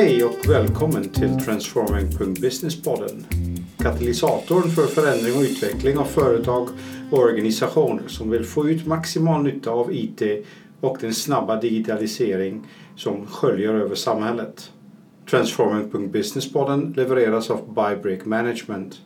Hej och välkommen till Transforming.Businesspodden Katalysatorn för förändring och utveckling av företag och organisationer som vill få ut maximal nytta av IT och den snabba digitalisering som sköljer över samhället. Transforming.Businesspodden levereras av Bybrick Management.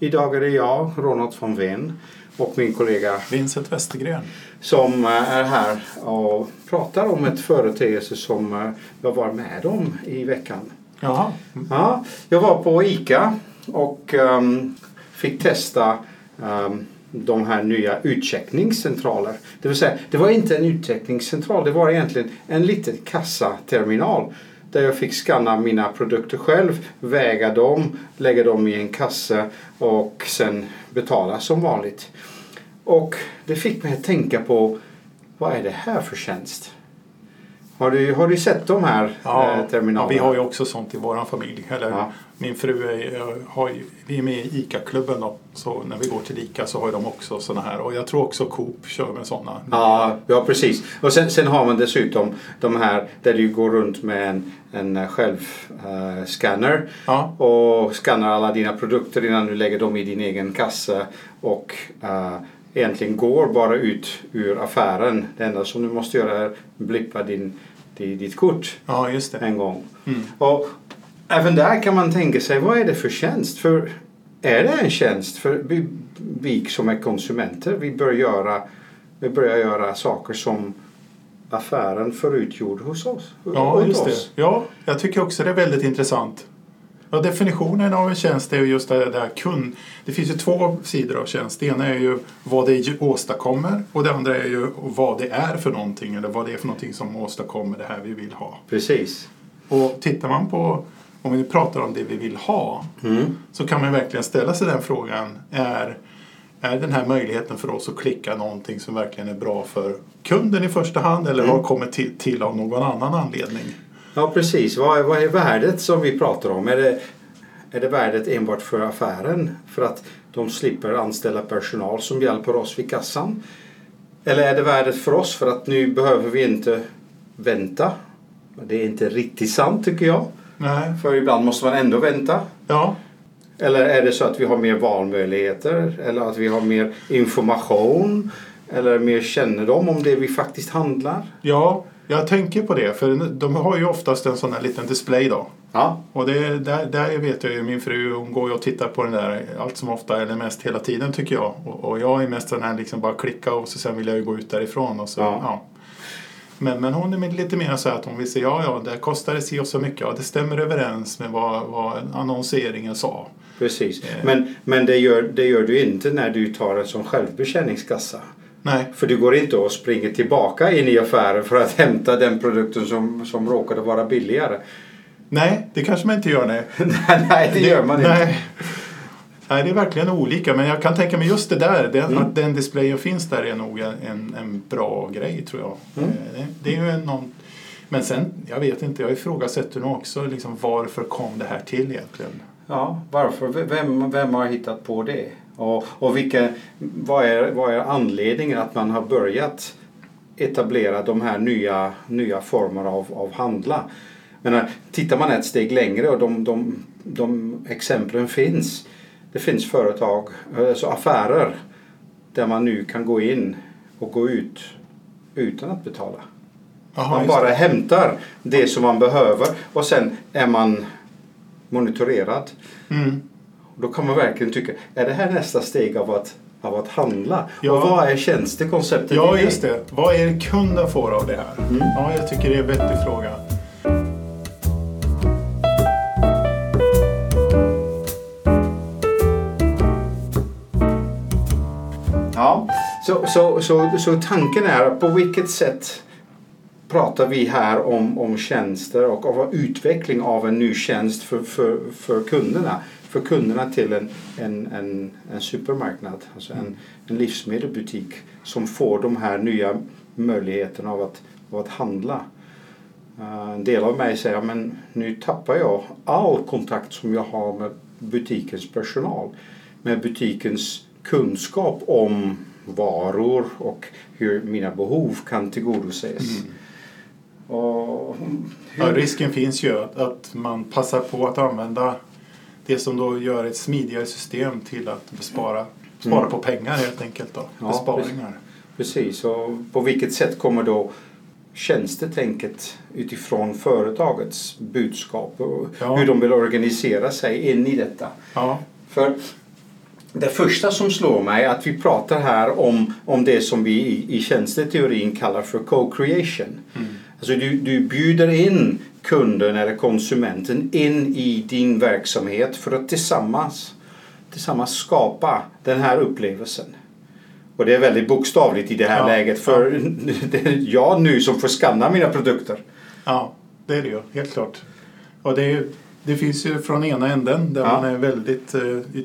Idag är det jag, Ronald van Ven, och min kollega Vincent Westergren. som eh, är här och pratar om ett företeelse som eh, jag var med om i veckan. Jaha. Ja, jag var på ICA och ehm, fick testa ehm, de här nya utcheckningscentraler. Det vill säga, det var inte en utcheckningscentral, det var egentligen en liten kassaterminal där jag fick scanna mina produkter själv, väga dem, lägga dem i en kasse och sen betala som vanligt. Och det fick mig att tänka på vad är det här för tjänst? Har du, har du sett de här eh, Ja, terminalerna? vi har ju också sånt i vår familj. Eller, Ja. Min fru är, har ju, vi är med i ICA-klubben och så när vi går till ICA så har de också såna här. Och jag tror också Coop kör med såna. Ja, ja precis. Och sen, sen har man dessutom de här där du går runt med en, en självscanner Ja. och skannar alla dina produkter innan du lägger dem i din egen kasse och eh, egentligen går bara ut ur affären. Det enda som du måste göra är blippa din, di- ditt kort ja, en gång. Mm. Och även där kan man tänka sig, vad är det för tjänst? För är det en tjänst för vi, vi som är konsumenter? Vi börjar göra, vi börjar göra saker som affären förut gjorde hos oss. Ja, just oss. det. Ja, jag tycker också det är väldigt intressant. Ja, definitionen av en tjänst är ju just det där kund... Det finns ju två sidor av tjänst. Det ena är ju vad det åstadkommer och det andra är ju vad det är för någonting eller vad det är för någonting som åstadkommer det här vi vill ha. Precis. Och tittar man på, om vi pratar om det vi vill ha, Mm. så kan man verkligen ställa sig den frågan. Är, är den här möjligheten för oss att klicka någonting som verkligen är bra för kunden i första hand eller Mm. har kommit till, till av någon annan anledning? Ja, precis. Vad är, vad är värdet som vi pratar om? Är det, är det värdet enbart för affären? För att de slipper anställa personal som hjälper oss vid kassan? Eller är det värdet för oss för att nu behöver vi inte vänta? Det är inte riktigt sant tycker jag. Nej. För ibland måste man ändå vänta. Ja, Eller är det så att vi har mer valmöjligheter? Eller att vi har mer information? Eller mer kännedom om det vi faktiskt handlar? ja, jag tänker på det. För de har ju oftast en sån här liten display då. Ja, Och det, där, där vet jag ju min fru, hon går ju och tittar på den där allt som ofta eller mest hela tiden tycker jag. Och, och jag är mest den här liksom bara klicka och så sen vill jag ju gå ut därifrån. Och så, Ja. ja. Men, men hon är lite mer så att hon vill säga ja, ja, det kostar det si och så mycket. Ja, det stämmer överens med vad, vad annonseringen sa. precis. Eh. Men, men det, gör, det gör du inte när du tar en sån självbetjäningskassa. Nej, För du går inte och springer tillbaka in i affären för att hämta den produkten som, som råkade vara billigare. nej, det kanske man inte gör. Nej, Nej, det gör man inte. Nej. Nej, det är verkligen olika. Men jag kan tänka mig just det där. Den, Mm. Att den displayen finns där är nog en, en bra grej tror jag. Mm. Eh, Det, det är ju någon, men sen, jag vet inte, jag ifrågasätter nog också liksom, varför kom det här till egentligen? Ja, varför? Vem, vem har hittat på det? Och, och vilka, vad, är, vad är anledningen att man har börjat etablera de här nya, nya former av, av handla? Men tittar man ett steg längre och de, de, de exemplen finns. Det finns företag, alltså affärer där man nu kan gå in och gå ut utan att betala. Jaha, Man bara det. hämtar det som man behöver och sen är man monitorerad. Mm. Då kan man verkligen tycka, är det här nästa steg av att, av att handla? Ja. Och vad är tjänstekonceptet Ja, just det. Vad är det kunden får av det här? Mm. Ja, jag tycker det är en vettig fråga. Så, så, så, så tanken är på vilket sätt pratar vi här om, om tjänster och om utveckling av en ny tjänst för, för, för kunderna. För kunderna till en, en, en, en supermarknad, alltså en, en livsmedelsbutik som får de här nya möjligheterna av att, av att handla. Eh, en del av mig säger men nu tappar jag all kontakt som jag har med butikens personal. Med butikens kunskap om varor och hur mina behov kan tillgodoses. Och hur, Ja, risken finns ju att, att man passar på att använda det som då gör ett smidigare system till att bespara, spara Mm. på pengar helt enkelt. Då. Ja, Besparingar. Precis, och på vilket sätt kommer då tjänstetänket utifrån företagets budskap och Ja. hur de vill organisera sig in i detta? Ja, För det första som slår mig är att vi pratar här om, om det som vi i, i tjänsteteorin kallar för co-creation. Alltså du, du bjuder in kunden eller konsumenten in i din verksamhet för att tillsammans, tillsammans skapa den här upplevelsen. Och det är väldigt bokstavligt i det här Ja, läget för det är jag nu som får skanna mina produkter. ja, det är det ju. Helt klart. Och det, är, ju- det finns ju från ena änden där Ja. man är väldigt eh,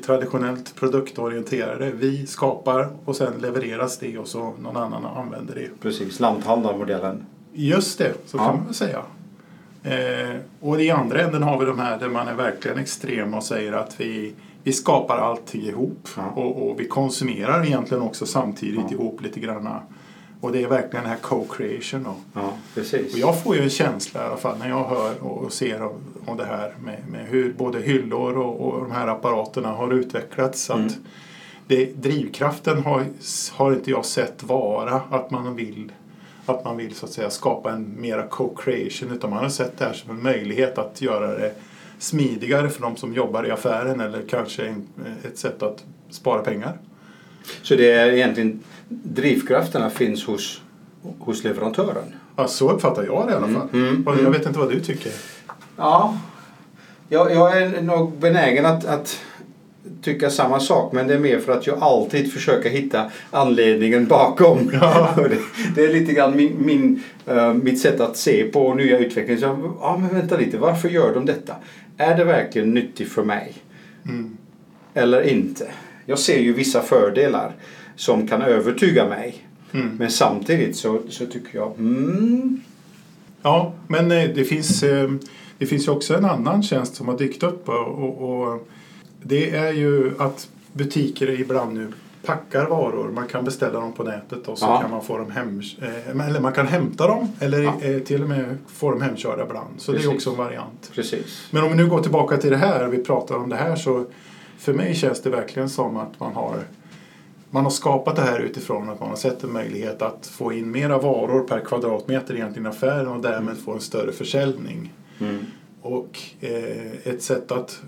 traditionellt produktorienterade. Vi skapar och sen levereras det och så någon annan använder det. Precis, lanthandlarmodellen. Just det, så Ja. kan man säga. Eh, och i andra änden har vi de här där man är verkligen extrem och säger att vi, vi skapar allting ihop. Ja. Och, och vi konsumerar egentligen också samtidigt Ja. ihop lite granna. Och det är verkligen den här co-creation. Då. Ja, precis. Och jag får ju en känsla i alla fall när jag hör och ser om, om det här med, med hur både hyllor och, och de här apparaterna har utvecklats. Mm. Att det, drivkraften har, har inte jag sett vara att man vill att man vill så att säga skapa en mera co-creation utan man har sett det här som en möjlighet att göra det smidigare för de som jobbar i affären eller kanske ett sätt att spara pengar. Så det är egentligen drivkrafterna finns hos, hos leverantören? Ja, så uppfattar jag det i alla fall. mm, och jag mm. vet inte vad du tycker. Ja, jag, jag är nog benägen att, att tycka samma sak men det är mer för att jag alltid försöker hitta anledningen bakom. Ja. Det, det är lite grann min, min, eh, mitt sätt att se på nya utveckling. Så, ja, men vänta lite, varför gör de detta? Är det verkligen nyttigt för mig? Mm. Eller inte? Jag ser ju vissa fördelar som kan övertyga mig. Mm. Men samtidigt så, så tycker jag, mm, Ja, men eh, det finns, eh, det finns ju också en annan tjänst som har dykt upp och, och, det är ju att butiker ibland nu packar varor. Man kan beställa dem på nätet och så Ja. kan man få dem hem, eh, eller man kan hämta dem eller Ja. till och med få dem hemkörda ibland. Så det är Precis. också en variant. precis. Men om vi nu går tillbaka till det här vi pratar om det här så för mig känns det verkligen som att man har man har skapat det här utifrån att man har sett en möjlighet att få in mera varor per kvadratmeter egentligen i affären och därmed få en större försäljning. Mm. Och eh, ett sätt att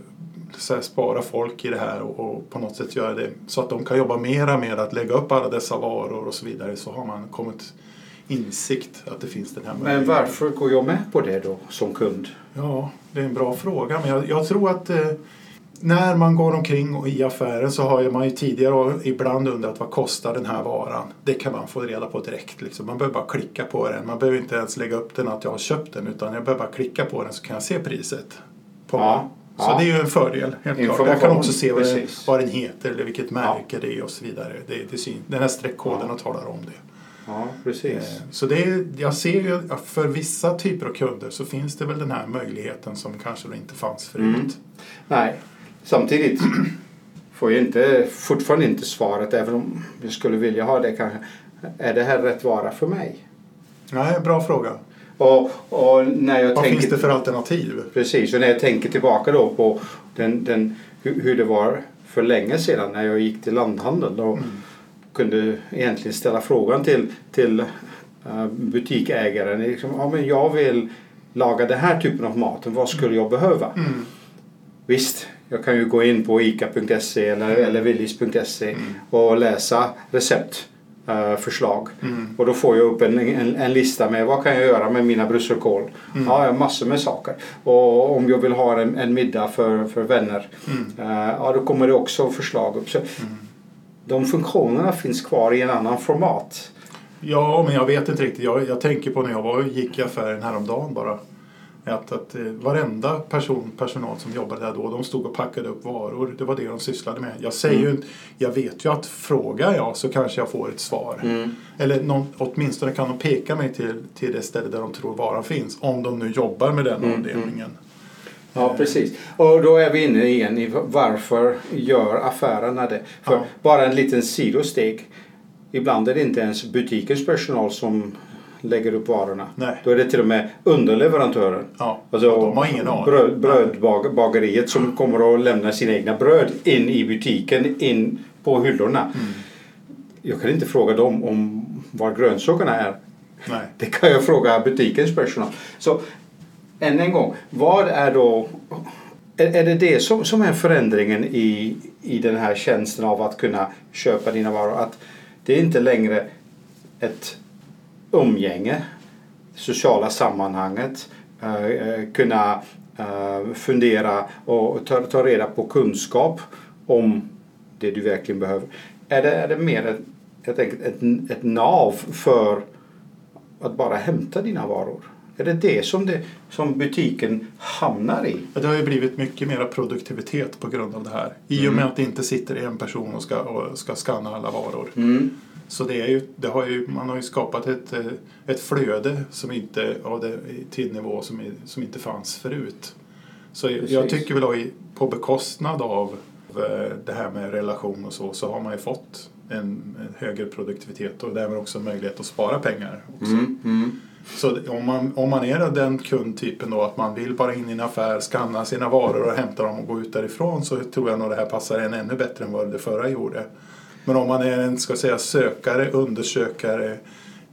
här, spara folk i det här och, och på något sätt göra det så att de kan jobba mera med att lägga upp alla dessa varor och så vidare så har man kommit insikt att det finns den här Men möjligheten. varför går jag med på det då som kund? Ja, det är en bra fråga. Men jag, jag tror att eh, när man går omkring och i affären så har man ju tidigare och ibland undrat vad kostar den här varan. Det kan man få reda på direkt. Liksom. Man behöver bara klicka på den. Man behöver inte ens lägga upp den att jag har köpt den utan jag behöver bara klicka på den så kan jag se priset. På Ja, Så ja. det är ju en fördel. Helt klart. Jag kan också se vad, precis. vad den heter eller vilket märke det är och så vidare. Det, det syn, den här streckkoden Ja. talar om det. Ja, precis. Eh, Så det är, jag ser ju att för vissa typer av kunder så finns det väl den här möjligheten som kanske inte fanns förut. Mm. Nej, samtidigt får jag inte, fortfarande inte svaret, även om jag skulle vilja ha det kanske. Är det här rätt vara för mig? Nej, bra fråga. Och, och när jag Vad tänker... finns det för alternativ? Precis, och när jag tänker tillbaka då på den, den, hur, hur det var för länge sedan när jag gick till landhandeln och kunde egentligen ställa frågan till, till uh, butiksägaren. Liksom, ja, men jag vill laga den här typen av mat. Vad skulle jag behöva? Mm. Visst, jag kan ju gå in på ica.se eller, Mm. eller willys.se och läsa recept. eh, förslag. Mm. Och då får jag upp en, en, en lista med vad kan jag göra med mina brusselkål. Mm. Ja, jag har massor med saker. Och om jag vill ha en, en middag för, för vänner. Mm. eh, ja, då kommer det också förslag upp. Så De funktionerna finns kvar i en annan format. Ja, men jag vet inte riktigt. Jag, jag tänker på när jag var, gick i affären häromdagen bara. Att, att eh, varenda person, personal som jobbade där då, de stod och packade upp varor. Det var det de sysslade med. Jag säger ju, jag vet ju att frågar jag så kanske jag får ett svar. Eller någon, åtminstone kan de peka mig till, till det ställe där de tror varan finns. Om de nu jobbar med den avdelningen. Ja, precis. Och då är vi inne igen i varför gör affärerna det? För Ja. bara en liten sidosteg. Ibland är det inte ens butikens personal som lägger upp varorna. Nej. Då är det till och med underleverantören. Ja, Alltså och de har ingen aning. bröd, brödbageriet som kommer att lämna sina egna bröd in i butiken, in på hyllorna. Mm. Jag kan inte fråga dem om var grönsakerna är. Nej. Det kan jag fråga butikens personal. Så än en gång, vad är då... Är, är det det som, som är förändringen i, i den här tjänsten av att kunna köpa dina varor? Att det är inte längre ett umgänge, sociala sammanhanget, eh, eh, kunna eh, fundera och ta, ta reda på kunskap om det du verkligen behöver. Är det, är det mer ett, helt enkelt ett, ett nav för att bara hämta dina varor? Är det det som, det som butiken hamnar i? Ja, Det har ju blivit mycket mer produktivitet på grund av det här. I och med att det inte sitter en person och ska, och ska skanna alla varor. Mm. Så det är ju, det har ju, man har ju skapat ett, eh, ett flöde som inte, av det, till nivå som, som inte fanns förut. Så jag Precis. tycker väl på bekostnad av eh, det här med relation och så, så har man ju fått en, en högre produktivitet och därmed också möjlighet att spara pengar. Också. Mm. Mm. Så om man, om man är den kundtypen då att man vill bara in i en affär, skanna sina varor och hämta dem och gå ut därifrån så tror jag nog det här passar en ännu bättre än vad det förra gjorde. Men om man är en ska säga, sökare, undersökare,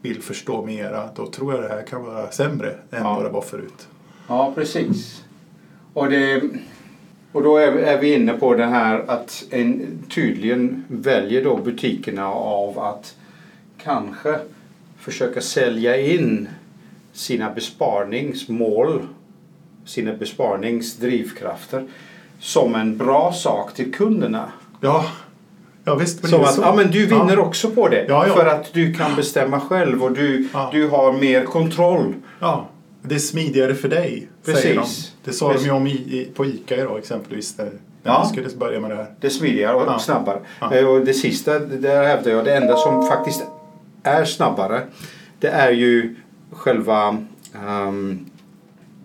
vill förstå mera, då tror jag det här kan vara sämre än Ja. vad det var förut. Ja, precis. Och, det, och då är, är vi inne på det här att en, tydligen väljer då butikerna av att kanske försöka sälja in sina besparingsmål, sina besparingsdrivkrafter som en bra sak till kunderna. Ja, ja visst Som att så. ja, men du vinner ja. också på det. Ja, ja. För att du kan bestämma själv och du, du har mer kontroll. Ja, det är smidigare för dig, säger de. Precis. Det sa Precis. de ju om i, i, på ICA idag exempelvis. När Ja. skulle börja med det här. Det är smidigare och Ja. snabbare. Ja. Eh, Och det sista, det där hävdar jag, det enda som faktiskt är snabbare det är ju själva ehm,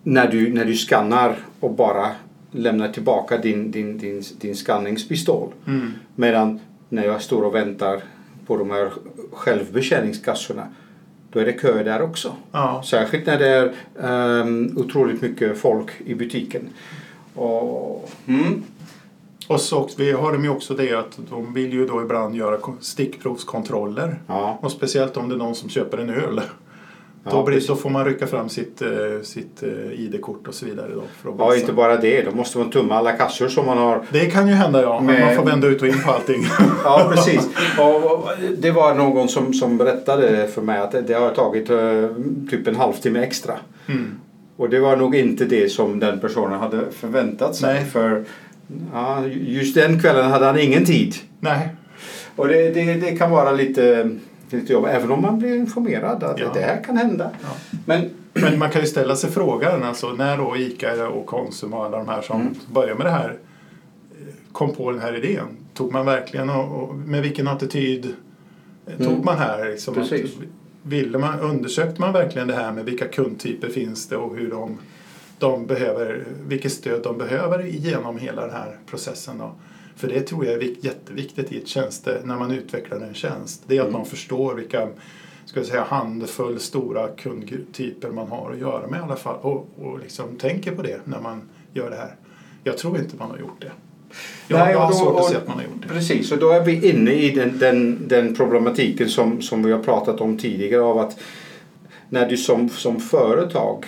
när, du, när du skannar och bara lämnar tillbaka din, din, din, din skanningspistol. Mm. Medan när jag står och väntar på de här självbetjäningskassorna då är det kö där också. Ja. Särskilt när det är ehm, otroligt mycket folk i butiken. Och, mm, Och så vi har de ju också det att de vill ju då ibland göra ko- stickprovskontroller. ja. Och speciellt om det är någon som köper en öl. Ja, då, blir, då får man rycka fram sitt, eh, sitt eh, ID-kort och så vidare. Då för att Ja, inte bara det. Då måste man tumma alla kassor som man har. Det kan ju hända ja, men man får vända ut och in på allting. Ja, precis. Och det var någon som, som berättade för mig att det, det har tagit eh, typ en halvtimme extra. Mm. Och det var nog inte det som den personen hade förväntat sig. Nej. För ja, just den kvällen hade han ingen tid. Nej, Och det, det, det kan vara lite, lite jobb, även om man blir informerad att Ja. det här kan hända. Ja. Men men man kan ju ställa sig frågan, alltså när då ICA och Konsum och alla de här som Mm. börjar med det här eh, kom på den här idén. Tog man verkligen och, och med vilken attityd eh, tog Mm. man här? Liksom att, Precis. ville man, undersökte man verkligen det här med vilka kundtyper finns det och hur de, de behöver, vilket stöd de behöver genom hela den här processen? Då? För det tror jag är vik- jätteviktigt i ett tjänste, när man utvecklar en tjänst. Det är att Mm. man förstår vilka ska jag säga, handfull stora kundtyper man har att göra med i alla fall och, och liksom tänker på det när man gör det här. Jag tror inte man har gjort det. Jag, Nej, jag har då- svårt att se att man har gjort det. Precis, och då är vi inne i den, den, den problematiken som, som vi har pratat om tidigare av att när du som, som företag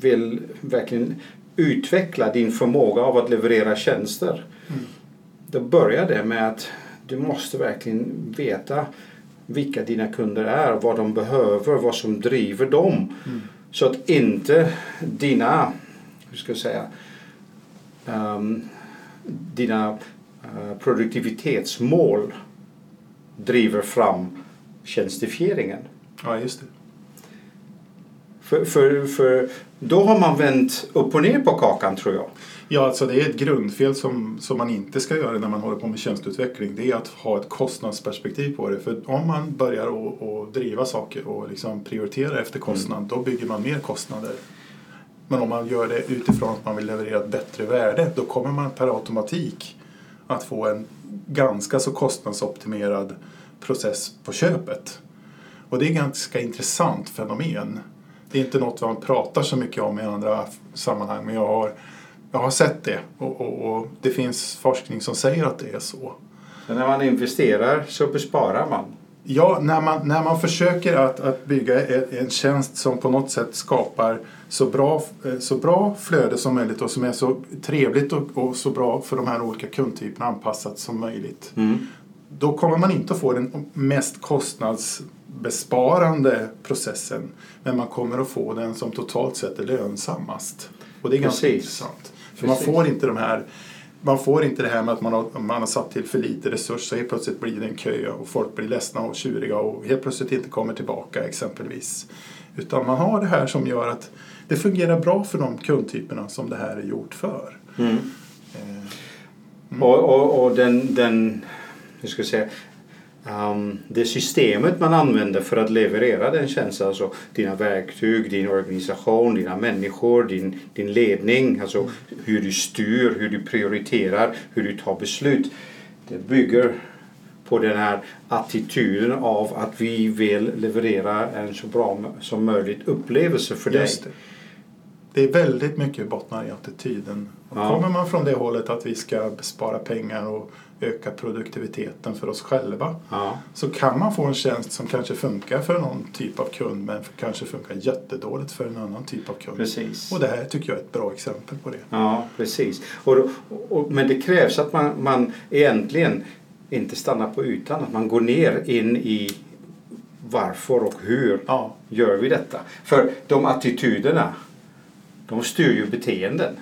vill verkligen utveckla din förmåga av att leverera tjänster. Då börjar det med att du måste verkligen veta vilka dina kunder är, vad de behöver, vad som driver dem. Mm. Så att inte dina, hur ska jag säga, ehm, dina eh, produktivitetsmål driver fram tjänstifieringen. Ja, just det. För, för, för då har man vänt upp och ner på kakan tror jag. Ja, alltså det är ett grundfel som, som man inte ska göra när man håller på med tjänsteutveckling. Det är att ha ett kostnadsperspektiv på det. För om man börjar att driva saker och liksom prioritera efter kostnad, då bygger man mer kostnader. Men om man gör det utifrån att man vill leverera ett bättre värde, då kommer man per automatik att få en ganska så kostnadsoptimerad process på köpet. Och det är ett ganska intressant fenomen. Det är inte något man pratar så mycket om i andra sammanhang men jag har, jag har sett det och, och, och det finns forskning som säger att det är så. Så när man investerar så besparar man. Ja, när man, när man försöker att, att bygga en, en tjänst som på något sätt skapar så bra, eh, så bra flöde som möjligt och som är så trevligt och, och så bra för de här olika kundtyperna anpassat som möjligt. Mm. Då kommer man inte att få den mest kostnadsbesparande processen men man kommer att få den som totalt sett är lönsammast. Och det är ganska Precis. intressant. För man får inte de här man får inte det här med att man har, man har satt till för lite resurser så helt plötsligt blir det en kö och folk blir ledsna och tjuriga och helt plötsligt inte kommer tillbaka exempelvis. Utan man har det här som gör att det fungerar bra för de kundtyperna som det här är gjort för. Mm. Eh, Och, och, och den, den hur ska jag säga, um, det systemet man använder för att leverera den tjänsten, alltså dina verktyg, din organisation, dina människor, din, din ledning, alltså hur du styr, hur du prioriterar, hur du tar beslut. Det bygger på den här attityden av att vi vill leverera en så bra som möjligt upplevelse för dig. Det. det är väldigt mycket bottnar i attityden. Ja. Kommer man från det hållet att vi ska spara pengar och öka produktiviteten för oss själva Ja. så kan man få en tjänst som kanske funkar för någon typ av kund men kanske funkar jättedåligt för en annan typ av kund. Precis. Och det här tycker jag är ett bra exempel på det. Ja, precis. Och, då- och, men det krävs att man, man egentligen inte stannar på ytan, att man går ner in i varför och hur Ja, gör vi detta. För de attityderna, de styr ju beteenden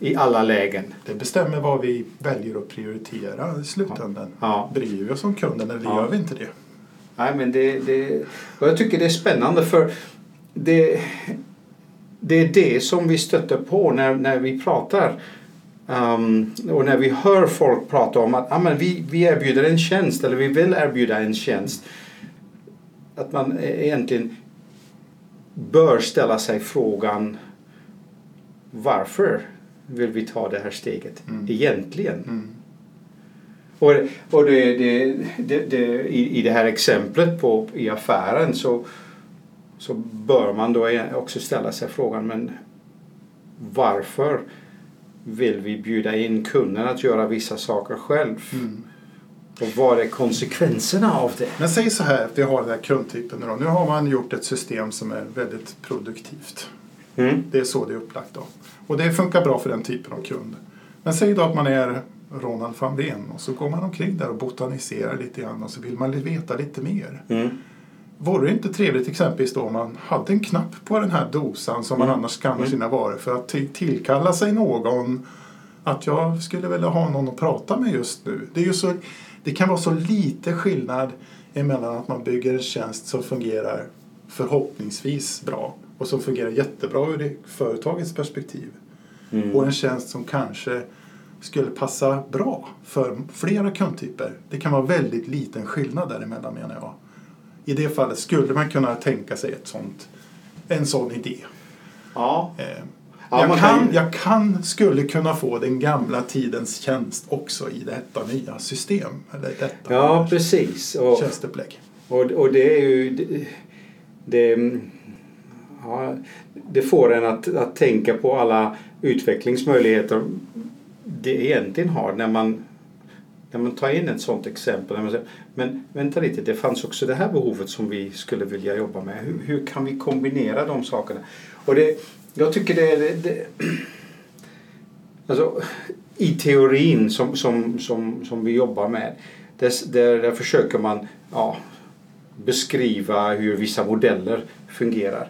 i alla lägen. det bestämmer vad vi väljer att prioritera i slutändan. Ja. Bryr vi oss om kunden eller Ja. gör vi inte det? Nej, men det, det, jag tycker det är spännande för det, det är det som vi stöter på när, när vi pratar um, och när vi hör folk prata om att ah, men vi, vi erbjuder en tjänst eller vi vill erbjuda en tjänst. Att man egentligen bör ställa sig frågan varför vill vi ta det här steget Mm. egentligen? Mm. Och, och det, det, det, i, i det här exemplet på, i affären så, så bör man då också ställa sig frågan men varför vill vi bjuda in kunden att göra vissa saker själv? Mm. Och vad är konsekvenserna av det? Men säg så här, vi har den här kundtypen. Då. Nu har man gjort ett system som är väldigt produktivt. Mm. Det är så det är upplagt. Då. Och det funkar bra för den typen av kund. Men säg då att man är Ronald van Veen och så går man omkring där och botaniserar lite grann och så vill man veta lite mer. Mm. Vore det inte trevligt exempelvis då om man hade en knapp på den här dosan som man Mm. annars skannar Mm. sina varor för att till- tillkalla sig någon att jag skulle vilja ha någon att prata med just nu. Det, är ju så, det kan vara så lite skillnad emellan att man bygger en tjänst som fungerar förhoppningsvis bra och som fungerar jättebra ur det företagets perspektiv Mm. och en tjänst som kanske skulle passa bra för flera kundtyper. Det kan vara väldigt liten skillnad däremellan menar jag. I det fallet skulle man kunna tänka sig ett sånt, en sån idé. Ja. Eh, Ja, jag, kan, kan jag kan, skulle kunna få den gamla tidens tjänst också i detta nya system. Eller detta ja, precis. Och, tjänsteupplägg. Och, och det är ju... Det, det, ja, det får en att, att tänka på alla utvecklingsmöjligheter det egentligen har när man, när man tar in ett sådant exempel. När man säger, men vänta lite, det fanns också det här behovet som vi skulle vilja jobba med. Hur, hur kan vi kombinera de sakerna? Och det, jag tycker det är... Det, alltså, I teorin som, som, som, som vi jobbar med där, där, där försöker man ja, beskriva hur vissa modeller fungerar.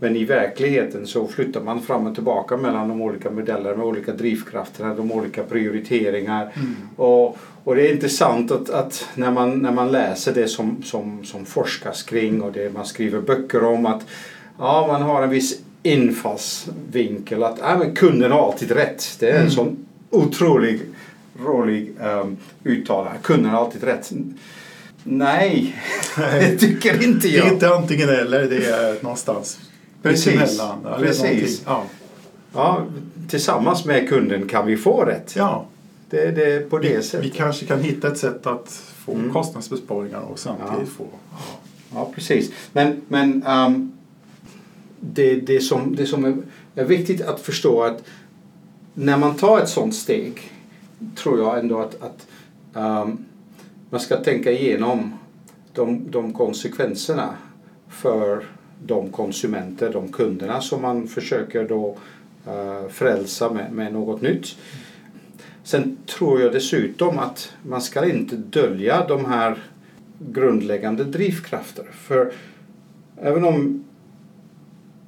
Men i verkligheten så flyttar man fram och tillbaka mellan de olika modellerna med olika drivkrafter, de olika prioriteringar. Mm. Och, och det är intressant att, att när, man, när man läser det som, som, som forskas kring och det man skriver böcker om att ja, man har en viss infallsvinkel att ja, men kunden har alltid rätt. Det är en Mm. sån otrolig rolig um, uttalande. Kunden har alltid rätt. Nej, det tycker inte Det jag. är inte antingen eller, det är någonstans Precis. Precis. Ja. Ja, tillsammans med kunden kan vi få rätt. ja. Det, det på det Vi, vi sättet. kanske kan hitta ett sätt att få Mm. kostnadsbesparingar och samtidigt få... Ja. ja precis. Men, men um, det, det som, det som är, är viktigt att förstå att när man tar ett sånt steg tror jag ändå att, att um, man ska tänka igenom de, de konsekvenserna för de konsumenter, de kunderna som man försöker då uh, frälsa med, med något nytt. Sen tror jag dessutom att man ska inte dölja de här grundläggande drivkrafter. För även om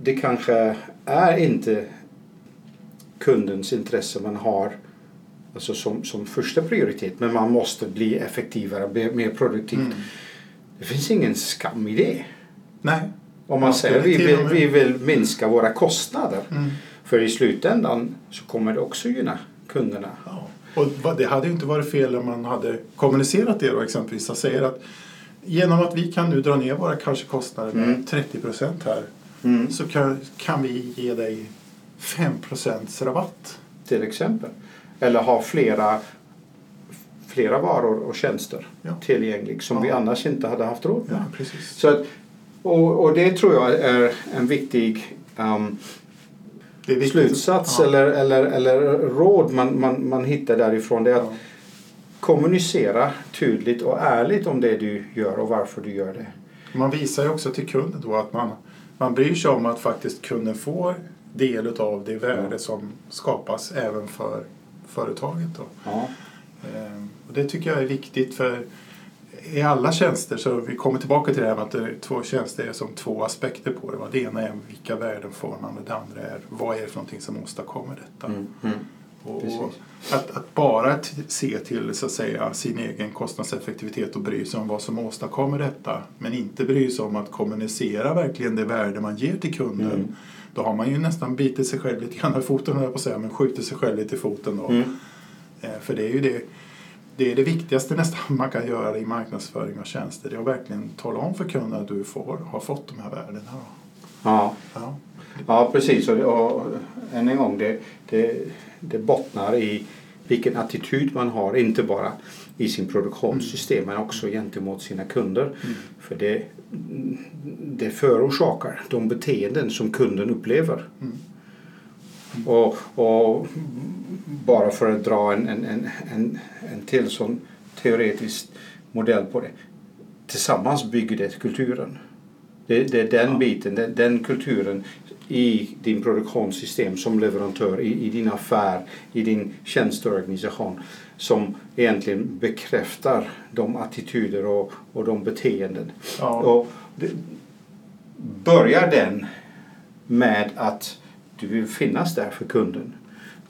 det kanske är inte kundens intresse man har alltså som, som första prioritet men man måste bli effektivare, mer produktiv. Mm. Det finns ingen skam i det. Nej. Om man säger vi vill, vi vill minska våra kostnader. Mm. För i slutändan så kommer det också gynna kunderna. Ja. Och det hade ju inte varit fel om man hade kommunicerat det då exempelvis. och säger att genom att vi kan nu dra ner våra kanske kostnader med mm. 30 procent här mm. så kan, kan vi ge dig 5 procents rabatt. Till exempel. Eller ha flera, flera varor och tjänster ja. tillgängliga som ja. vi annars inte hade haft råd med. Ja, precis. Så att, och, och det tror jag är en viktig um, slutsats eller, eller, eller råd man, man, man hittar därifrån. Det är att kommunicera tydligt och ärligt om det du gör och varför du gör det. Man visar ju också till kunden då att man, man bryr sig om att faktiskt kunden får del av det värde ja. som skapas även för företaget. Då. Ja. Ehm, och det tycker jag är viktigt för i alla tjänster, så vi kommer tillbaka till det här med att det två tjänster är som två aspekter på det. Det ena är vilka värden får man och det andra är vad är det för någonting som åstadkommer detta. Mm. Mm. Och att, att, bara se till så att säga, sin egen kostnadseffektivitet och bry sig om vad som åstadkommer detta men inte bry sig om att kommunicera verkligen det värde man ger till kunden. Mm. Då har man ju nästan bitit sig själv lite grann i foten, på att säga, men skjuter sig själv lite i foten. Då. Mm. Eh, för det är ju det, det är det viktigaste nästan man kan göra i marknadsföring av tjänster. Det är att verkligen tala om för kunden att du får, har fått de här värdena. Ja. ja. Ja, precis. Och, och än en gång, det, det, det bottnar i vilken attityd man har, inte bara i sin produktionssystem mm. men också gentemot sina kunder. Mm. För det, det förorsakar de beteenden som kunden upplever. Mm. Och, och, bara för att dra en, en, en, en, en till sån teoretisk modell på det. Tillsammans bygger det kulturen. Det, det är den biten, den, den, kulturen i din produktionssystem som leverantör, i, i din affär, i din tjänsteorganisation som egentligen bekräftar de attityder och, och de beteenden. Ja. Och det, börjar den med att du vill finnas där för kunden.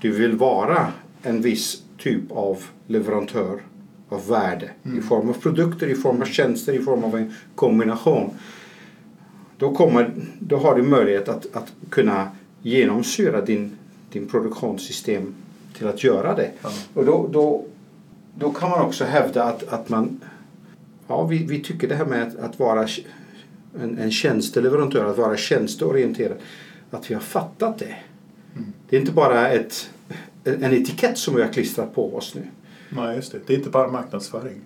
Du vill vara en viss typ av leverantör av värde mm. i form av produkter, i form av tjänster, i form av en kombination då, kommer, då har du möjlighet att, att kunna genomsyra din, din produktionssystem till att göra det. Ja. Och då, då, då kan man också hävda att, att man ja, vi, vi tycker det här med att, att vara en, en tjänsteleverantör, att vara tjänsteorienterad, att vi har fattat det. Mm. Det är inte bara ett, en etikett som vi har klistrat på oss nu. Nej, just det. Det är inte bara marknadsföring.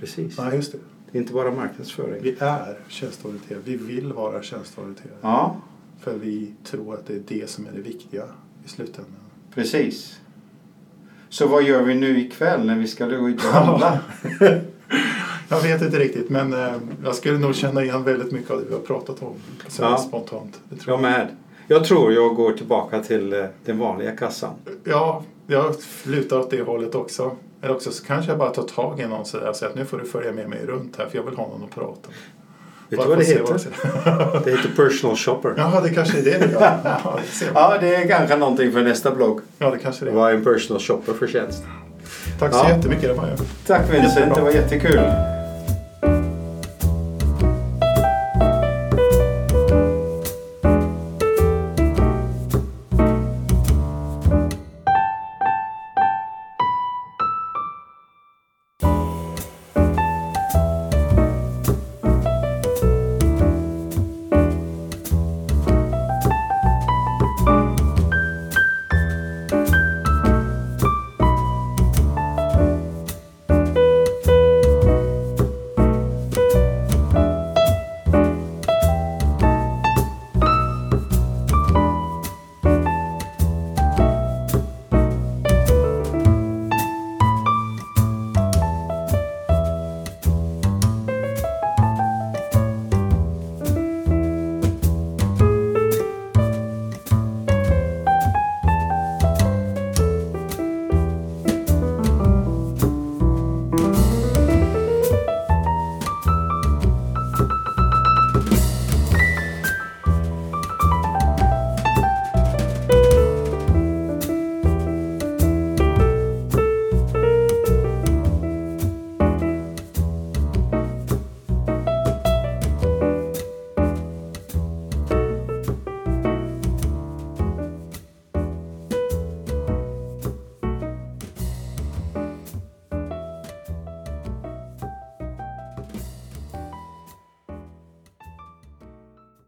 Precis. Nej, just det. Det är inte bara marknadsföring. Vi är tjänsteorienterade. Vi vill vara tjänsteorienterade. Ja. För vi tror att det är det som är det viktiga i slutändan. Precis. Så vad gör vi nu ikväll när vi ska gå ut och handla? jag vet inte riktigt men eh, jag skulle nog känna igen väldigt mycket av det vi har pratat om. Så ja. spontant. Det tror jag, jag med. Jag tror jag går tillbaka till eh, den vanliga kassan. Ja, jag lutar åt det hållet också. Eller också så kanske jag bara tar tag i någon sådär och säger att nu får du följa med mig runt här för jag vill ha någon att prata med. Vet du vad det heter? Vad det heter personal shopper. Ja, det kanske är det. Ja, ja, det, ja, det är kanske någonting för nästa blogg. Ja, det kanske det är. Vad är en personal shopper för tjänst? Tack så ja. jättemycket. Det var jag. Tack Vincent, det var jättekul.